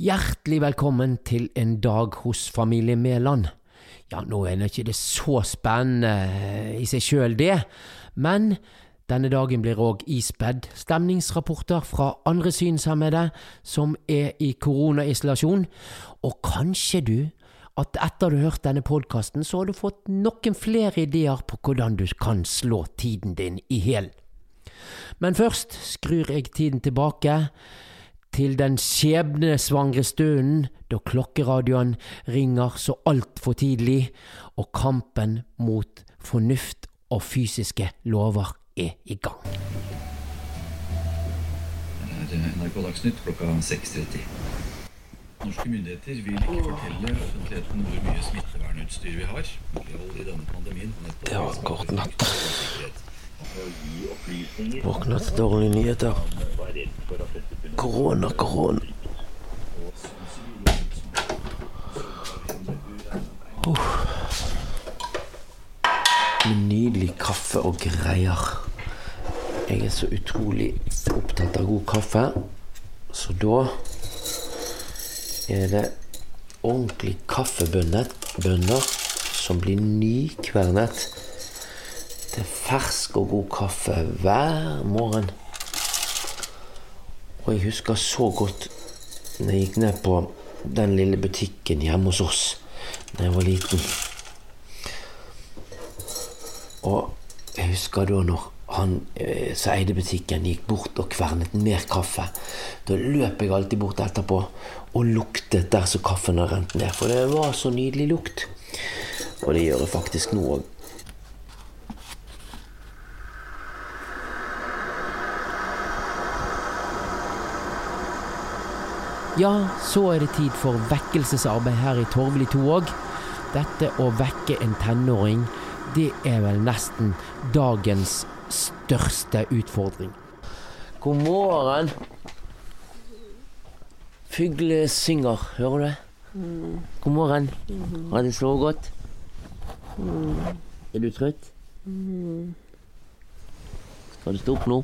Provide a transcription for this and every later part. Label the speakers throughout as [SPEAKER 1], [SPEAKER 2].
[SPEAKER 1] Hjertelig velkommen til en dag hos familie Mæland. Ja, nå er det ikke det så spennende i seg sjøl, det, men denne dagen blir òg ispedd stemningsrapporter fra andre synshemmede som er i koronaisolasjon, og kanskje du at etter du har hørt denne podkasten, så har du fått noen flere ideer på hvordan du kan slå tiden din i hjel. Men først skrur jeg tiden tilbake til den skjebnesvangre stunden da klokkeradioen ringer så altfor tidlig, og kampen mot fornuft og fysiske lover er i gang.
[SPEAKER 2] Det er NRK Dagsnytt klokka 6.30. Norske myndigheter vil ikke fortelle offentligheten hvor mye smittevernutstyr vi har. I denne pandemien.
[SPEAKER 1] Det var en kort natt. Våkna til dårlige nyheter. Korona, korona. Med Nydelig kaffe og greier. Jeg er så utrolig opptatt av god kaffe, så da er det ordentlig kaffebønner som blir nykvernet til fersk og god kaffe hver morgen. Og jeg husker så godt når jeg gikk ned på den lille butikken hjemme hos oss da jeg var liten. Og jeg husker da når han eh, som eide butikken, gikk bort og kvernet mer kaffe. Da løp jeg alltid bort etterpå og luktet der som kaffen har rent ned. For det var så nydelig lukt. Og det gjør jeg faktisk nå òg. Ja, så er det tid for vekkelsesarbeid her i Torvli 2 òg. Dette å vekke en tenåring, det er vel nesten dagens største utfordring. God morgen. Fugle synger, hører du det? God morgen. Har det sovet godt? Er du trøtt? Skal du stå opp nå?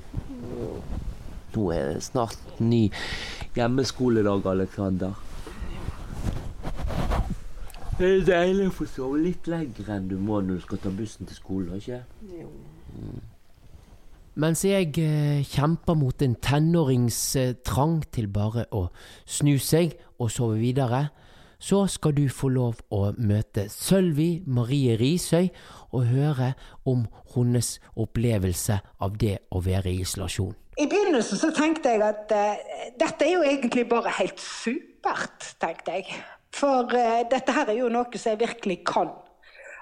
[SPEAKER 1] Nå er det snart ny hjemmeskoledag, Alexander. Det er deilig å få sove litt lenger enn du må når du skal ta bussen til skolen, ikke Mm. Mens jeg eh, kjemper mot en tenårings eh, trang til bare å snu seg og sove videre, så skal du få lov å møte Sølvi Marie Risøy og høre om hennes opplevelse av det å være i isolasjon.
[SPEAKER 3] I begynnelsen så tenkte jeg at uh, dette er jo egentlig bare helt supert, tenkte jeg. For uh, dette her er jo noe som jeg virkelig kan.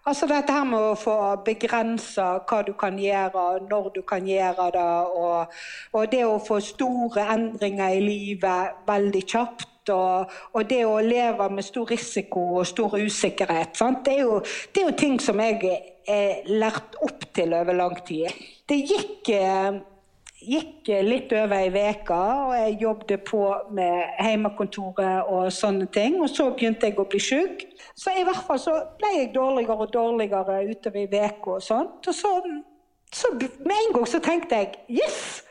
[SPEAKER 3] Altså dette her med å få begrensa hva du kan gjøre, når du kan gjøre det, og, og det å få store endringer i livet veldig kjapt. Og, og, det å leve med stor risiko og stor usikkerhet. Det er, jo, det, er jo, ting som jeg er lært opp til over lang tid. Det gikk, gikk litt over ei uke, og jeg jobbet på med hjemmekontoret og sånne ting. Og så begynte jeg å bli syk. Så i hvert fall så ble jeg dårligere og dårligere utover i uka. Og sånt. Og så, så med en gang så tenkte jeg yes!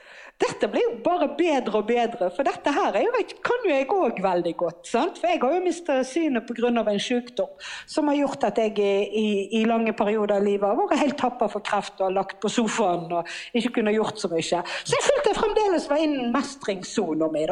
[SPEAKER 3] Dette blir jo bare bedre og bedre, for dette her jo, kan jo jeg òg veldig godt. Sant? For jeg har jo mista synet pga. en sykdom som har gjort at jeg i, i lange perioder av livet har vært helt tappa for kreft og lagt på sofaen og ikke kunne gjort så mye. Så jeg følte jeg fremdeles var innen mestringssona mi.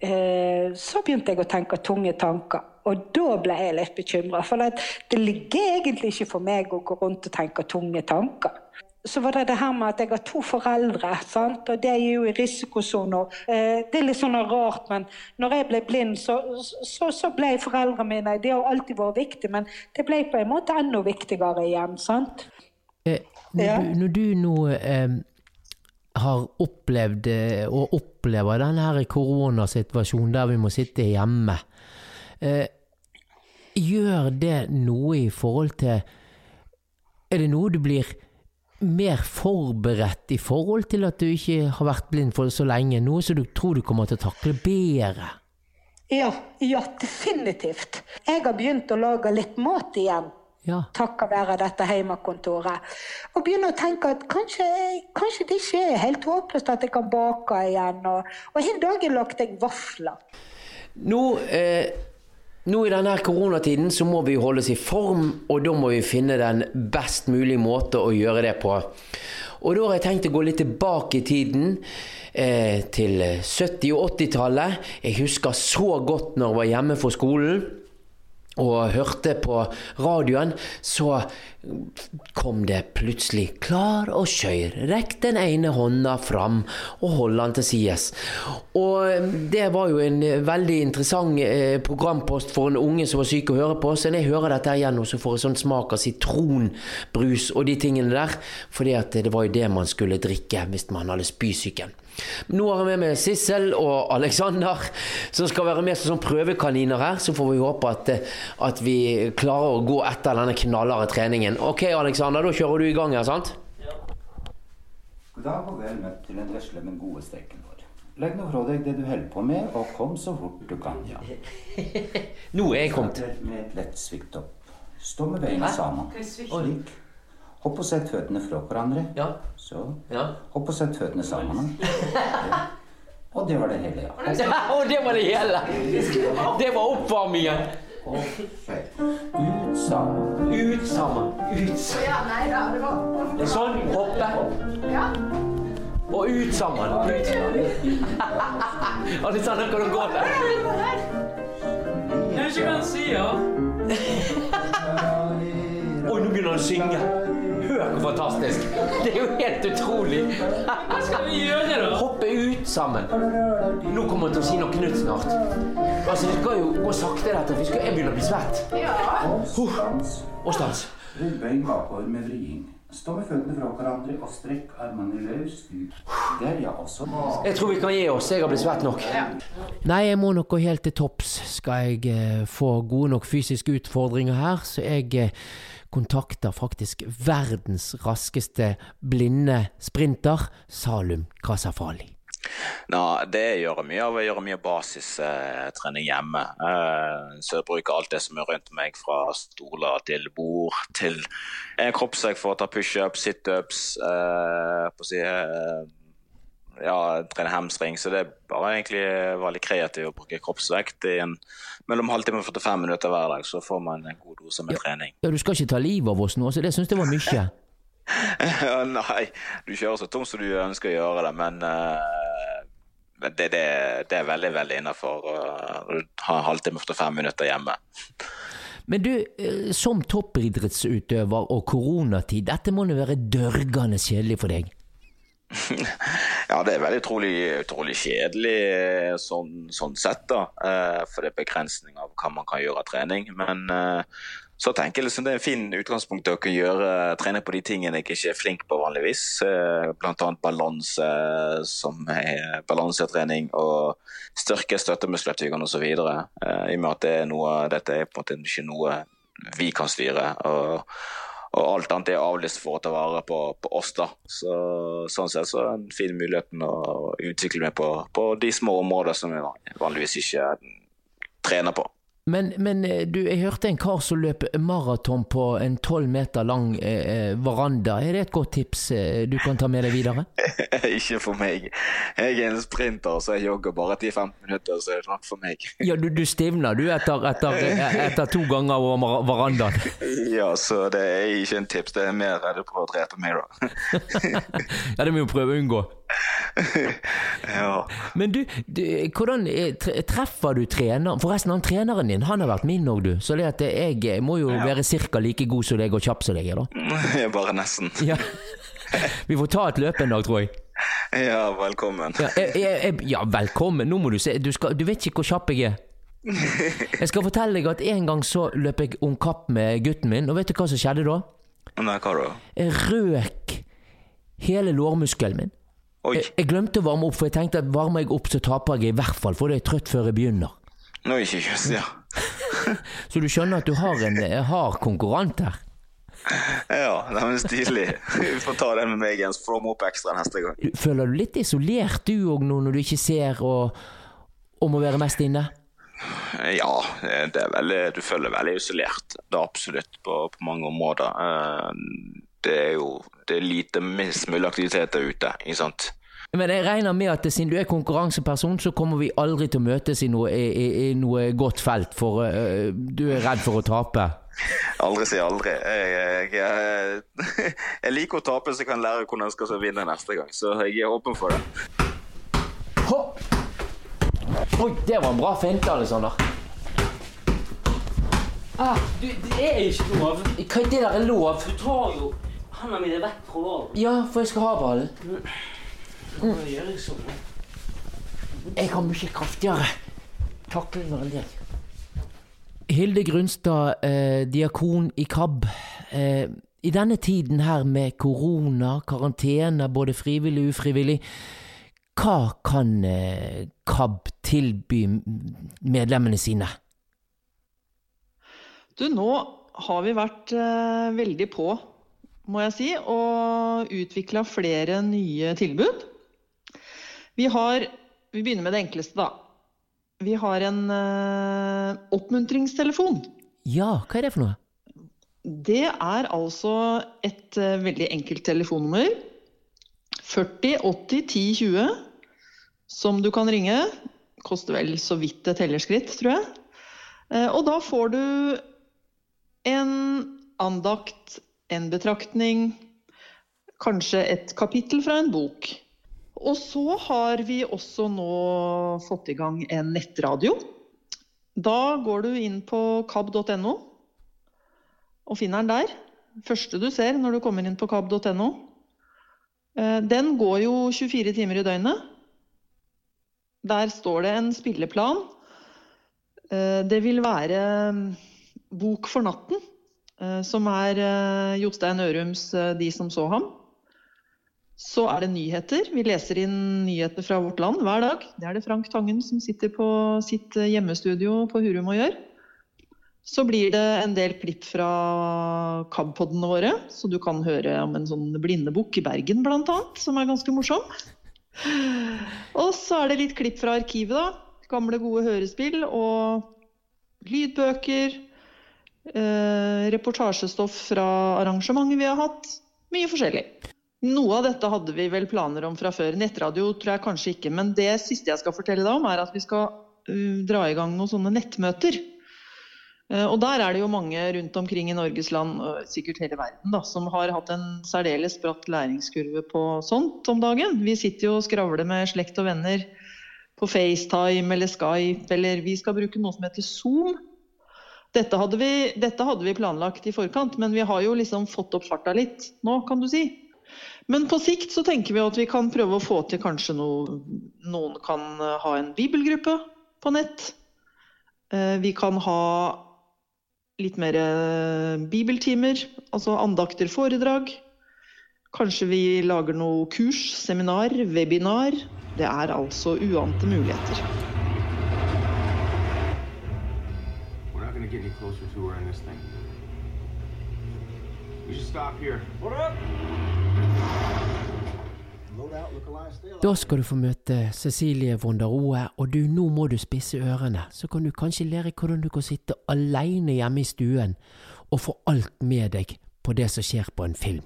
[SPEAKER 3] Eh, så begynte jeg å tenke tunge tanker. Og da ble jeg litt bekymra, for det ligger egentlig ikke for meg å gå rundt og tenke tunge tanker så var det det her med at jeg har to foreldre, sant? og det er jo i risikosoner. Eh, det er litt sånn rart, men når jeg ble blind, så, så, så, ble foreldrene mine Det har alltid vært viktig, men det ble på en måte enda viktigere igjen. sant?
[SPEAKER 1] Eh, når, ja. du, når, du, nå eh, har opplevd eh, og opplever denne koronasituasjonen der vi må sitte hjemme, eh, gjør det noe i forhold til Er det noe du blir mer forberedt i forhold til at du ikke har vært blind for så lenge? Noe som du tror du kommer til å takle bedre?
[SPEAKER 3] Ja, ja, definitivt. Jeg har begynt å lage litt mat igjen.
[SPEAKER 1] Ja.
[SPEAKER 3] Takket være dette hjemmekontoret. Og begynner å tenke at kanskje, kanskje det ikke er helt håpløst at jeg kan bake igjen. Og, og hele dagen lagde jeg vafler.
[SPEAKER 1] Nå, eh, nå i denne koronatiden så må vi holde oss i form, og da må vi finne den best mulige måte å gjøre det på. Og da har jeg tenkt å gå litt tilbake i tiden. Eh, til 70- og 80-tallet. Jeg husker så godt når jeg var hjemme for skolen og hørte på radioen, så kom det plutselig klar og skjør. Rekk den ene hånda fram og hold den til sides. Og det var jo en veldig interessant eh, programpost for en unge som var syk å høre på. Så når jeg hører dette igjen, så får jeg sånn smak av sitronbrus og de tingene der. For det var jo det man skulle drikke hvis man hadde spysyken. Nå har jeg med meg Sissel og Alexander, som skal være med som sånn prøvekaniner her. Så får vi håpe at, at vi klarer å gå etter denne knallharde treningen. Ok, Alexander, da kjører du i gang her, sant? Ja.
[SPEAKER 4] God dag og vel møtt til den vesle, men gode streken vår. Legg nå fra deg det du holder på med, og kom så fort du kan. Ja.
[SPEAKER 1] Nå er jeg kommet.
[SPEAKER 4] Med et lett svikt opp. Stå med beina sammen. Slik. Hopp og sett føttene fra hverandre.
[SPEAKER 1] Ja.
[SPEAKER 4] Så.
[SPEAKER 1] Ja.
[SPEAKER 4] Hopp og sett føttene sammen. Ja. Og det var det hele, ja.
[SPEAKER 1] Og det var det hele! Det var oppvarmingen.
[SPEAKER 4] Ut sammen.
[SPEAKER 1] Ut sammen. Ut sammen.
[SPEAKER 5] Det
[SPEAKER 1] er Sånn. Hoppe.
[SPEAKER 5] Ja.
[SPEAKER 1] Og ut sammen. Ut. Alexander, kan du gå der?
[SPEAKER 6] Kanskje kan si ja.
[SPEAKER 1] Oi, nå begynner han å synge. Hør fantastisk. Det er jo helt utrolig.
[SPEAKER 6] Hva skal vi gjøre, da?
[SPEAKER 1] Hoppe ut sammen. Nå kommer han til å si noe nytt snart. Altså, Det skal jo gå sakte, dette. vi skal- Jeg begynner å bli svett.
[SPEAKER 4] Og stans.
[SPEAKER 1] Og stans.
[SPEAKER 4] Rull bakover med vriding. Stå med føttene fra hverandre og strekk armene løs ut. Der, ja. Også.
[SPEAKER 1] Jeg tror vi kan gi oss. Jeg har blitt svett nok. Nei, jeg må nok gå helt til topps. Skal jeg eh, få gode nok fysiske utfordringer her, så jeg eh, kontakter faktisk verdens raskeste blinde sprinter, Salum Kasafali.
[SPEAKER 7] Nå, det gjør jeg mye av. Jeg gjør mye basistrening hjemme. Eh, så jeg bruker alt det som er rundt meg, fra stoler til bord til eh, kroppsvekt for å ta pushups, situps, eh, på å si eh, ja, trene hamstring. Så det er bare egentlig veldig kreativt å bruke kroppsvekt i en mellom halvtime og 45 minutter hver dag. Så får man en god dose med trening.
[SPEAKER 1] Ja, du skal ikke ta livet av oss nå, så det syns jeg var mye.
[SPEAKER 7] Ja, Nei, du kjører så tungt som du ønsker å gjøre det, men uh, det, det, det er veldig veldig innafor å ha en halvtime og 45 minutter hjemme.
[SPEAKER 1] Men du, eh, som toppidrettsutøver og koronatid, dette må jo være dørgende kjedelig for deg?
[SPEAKER 7] Ja, det er veldig utrolig, utrolig kjedelig eh, sånn, sånn sett, da. eh, For det er begrensning av hva man kan gjøre av trening. Men eh, så tenker jeg liksom det er en fin utgangspunkt til å kunne gjøre trene på de tingene jeg ikke er flink på vanligvis. Blant annet balanse, som er balansetrening, og styrke støttemuskulaturen osv. I og med at det er noe, dette er på en måte ikke noe vi kan styre. og og alt annet er avlyst for å ta vare på, på oss. da. Så, sånn sett så er det en fin mulighet å utvikle meg på, på de små områder som jeg vanligvis ikke trener på.
[SPEAKER 1] Men, men eh, du, jeg hørte en kar som løp maraton på en tolv meter lang eh, eh, veranda. Er det et godt tips eh, du kan ta med deg videre?
[SPEAKER 7] ikke for meg. Jeg er en sprinter, så jeg jogger bare 10-15 minutter, så er det nok for meg.
[SPEAKER 1] Ja, du, du stivner du etter, etter, eh, etter to ganger over verandaen.
[SPEAKER 7] ja, så det er ikke en tips. Det er mer redd for å drepe meg, da.
[SPEAKER 1] Ja, det må vi jo prøve å unngå.
[SPEAKER 7] ja.
[SPEAKER 1] Men du, du hvordan treffer du treneren? Forresten, han treneren din, han har vært min òg, du. Så det at jeg eh, må jo være ca. like god som deg og kjapp som deg er, da.
[SPEAKER 7] bare nesten.
[SPEAKER 1] Ja. Vi får ta et løp en dag, tror jeg.
[SPEAKER 7] Ja, velkommen.
[SPEAKER 1] Ja, jeg, jeg, jeg, ja velkommen. Nå må du se. Du, skal, du vet ikke hvor kjapp jeg er. Jeg skal fortelle deg at en gang så løp jeg om kapp med gutten min, og vet du hva som skjedde da?
[SPEAKER 7] Nei, hva da?
[SPEAKER 1] Jeg røk hele lårmuskelen min. Jeg, jeg glemte å varme opp, for jeg tenkte at varmer jeg opp, så taper jeg i hvert fall, for det er trøtt før jeg begynner.
[SPEAKER 7] Nå ikke just, ja.
[SPEAKER 1] Så du skjønner at du har en eh, hard konkurrant her.
[SPEAKER 7] Ja, det er stilig. Vi får ta den med meg igjen, så får vi opp ekstra neste gang.
[SPEAKER 1] Føler du litt isolert du òg nå, når du ikke ser og, og må være mest inne?
[SPEAKER 7] Ja, det er veldig, du føler veldig isolert. Det er absolutt på, på mange områder. Eh, Det er jo det er lite minst mulig aktivitet der ute. ikke sant?
[SPEAKER 1] Men jeg regner med at siden du er konkurranseperson, så kommer vi aldri til å møtes i noe, i, i, noe godt felt, for uh, du er redd for å tape.
[SPEAKER 7] Aldri si aldri. Jeg, jeg, jeg, jeg liker å tape, så jeg kan lære hvordan jeg skal vinne neste gang. Så jeg er åpen for det.
[SPEAKER 1] Hopp. Oi, det var en bra finte, Alexander.
[SPEAKER 6] Ah, du, det er ikke lov.
[SPEAKER 1] Hva er det der er lov?
[SPEAKER 6] Du tar jo hendene mine vekk fra ballen.
[SPEAKER 1] Ja, for jeg skal ha ballen.
[SPEAKER 6] Jeg?
[SPEAKER 1] Har mye kraftigere taklinger enn deg. Hilde Grunstad, eh, diakon i KAB. Eh, I denne tiden her med korona, karantene, både frivillig og ufrivillig, hva kan eh, KAB tilby medlemmene sine?
[SPEAKER 8] Du, nå har vi vært eh, veldig på, må jeg si, og utvikla flere nye tilbud. Vi har Vi begynner med det enkleste, da. Vi har en uh, oppmuntringstelefon.
[SPEAKER 1] Ja, hva er det for noe?
[SPEAKER 8] Det er altså et uh, veldig enkelt telefonnummer. 40 80 10 20, som du kan ringe. Koster vel så vidt et tellerskritt, tror jeg. Uh, og da får du en andakt, en betraktning, kanskje et kapittel fra en bok. Og så har vi også nå fått i gang en nettradio. Da går du inn på kab.no og finner den der. Første du ser når du kommer inn på kab.no. Eh, Den går jo 24 timer i døgnet. Der står det en spilleplan. Eh, Det vil være mm, Bok for natten, eh, som er eh, Jostein Ørums eh, De som så ham. Så er det nyheter. Vi leser inn nyheter fra vårt land hver dag. Det er det Frank Tangen som sitter på sitt eh, hjemmestudio på Hurum og gjør. Så blir det en del klipp fra KAB-podene våre, så du kan høre om en sånn blindebukk i Bergen bl.a., som er ganske morsom. Og så er det litt klipp fra arkivet, da. Gamle, gode hørespill og lydbøker. Eh, reportasjestoff fra arrangementer vi har hatt. Mye forskjellig. Noe av dette hadde vi vel planer om fra før. Nettradio tror jeg kanskje ikke. Men det siste jeg skal fortelle deg om, er at vi skal uh, dra i gang noen sånne nettmøter. Eh, Og der er det jo mange rundt omkring i Norges land, og sikkert hele verden, da, som har hatt en særdeles bratt læringskurve på sånt om dagen. Vi sitter jo og skravler med slekt og venner på FaceTime eller Skype, eller vi skal bruke noe som heter Zoom. Dette hadde, vi, dette hadde vi planlagt i forkant, men vi har jo liksom fått opp farta litt nå, kan du si. Men på sikt så tenker vi at vi kan prøve å få til kanskje noe Noen kan eh, ha en bibelgruppe på nett. Eh, Vi kan ha litt mer eh, bibeltimer, altså andakter, foredrag. Kanskje vi lager noe kurs, seminar, webinar. Det er altså uante muligheter.
[SPEAKER 9] We're not gonna get any closer to her in this thing. We should stop here. Hold up!
[SPEAKER 1] Da skal du få møte Cecilie Vonderoe, og du, nå må du spisse ørene. Så kan du kanskje lære hvordan du kan sitte alene hjemme i stuen og få alt med deg på det som skjer på en film.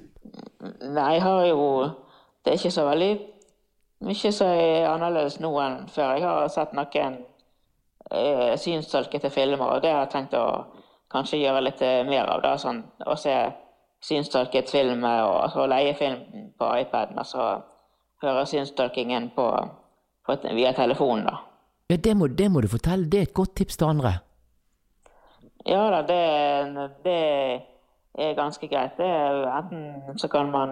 [SPEAKER 10] Nei, jeg har jo Det er ikke så veldig mye som er annerledes nå enn før. Jeg har sett noen eh, synstolkete filmer, og det har jeg tenkt å kanskje gjøre litt eh, mer av. da, sånn, Å se synstolket film og altså, leie film på iPaden, og så høre synstolkingen på, på, via telefonen. da.
[SPEAKER 1] Ja, det må, det må du fortelle. Det er et godt tips til andre.
[SPEAKER 10] Ja da, det, det er ganske greit. Det enten så kan man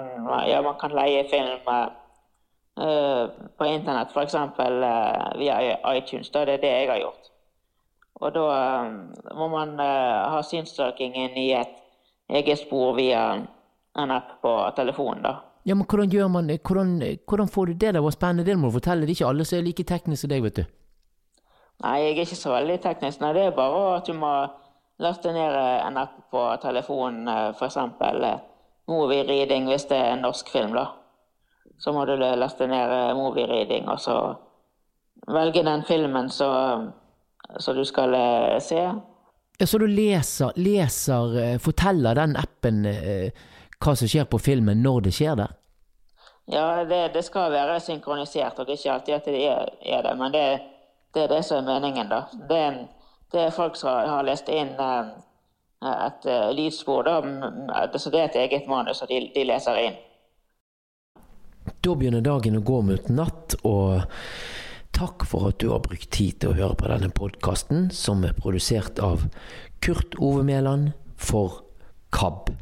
[SPEAKER 10] ja, man kan leie film uh, på internett, f.eks. Uh, via iTunes. Da det er det jeg har gjort. Og da eh, må man uh, ha synstolkingen i et eget spor via en app på telefonen. da.
[SPEAKER 1] Ja, men hvordan gjør man Hvordan, hvordan får du det? Det var spennende. Det må du fortelle. Det er ikke alle som er like tekniske som deg, vet du.
[SPEAKER 10] Nei, jeg er ikke så veldig teknisk. Nei, det er bare at du må laste ned eh, en app på telefonen, eh, f.eks. Movie Reading hvis det er en norsk film, da. Så må du laste ned eh, Movie Reading, og så velge den filmen som du skal eh, se.
[SPEAKER 1] Ja, Så du leser, leser eh, forteller den appen eh, hva som skjer på filmen når det skjer der?
[SPEAKER 10] Ja, det, det skal være synkronisert, og det er ikke alltid at det er, er det. Men det, det er det som er meningen, da. Det, det er folk som har lest inn eh, et uh, lydspor, da. Så det er et eget manus, og de, de leser inn.
[SPEAKER 1] Da begynner dagen å gå mot natt, og takk for at du har brukt tid til å høre på denne podkasten, som er produsert av Kurt Ove Mæland for KAB.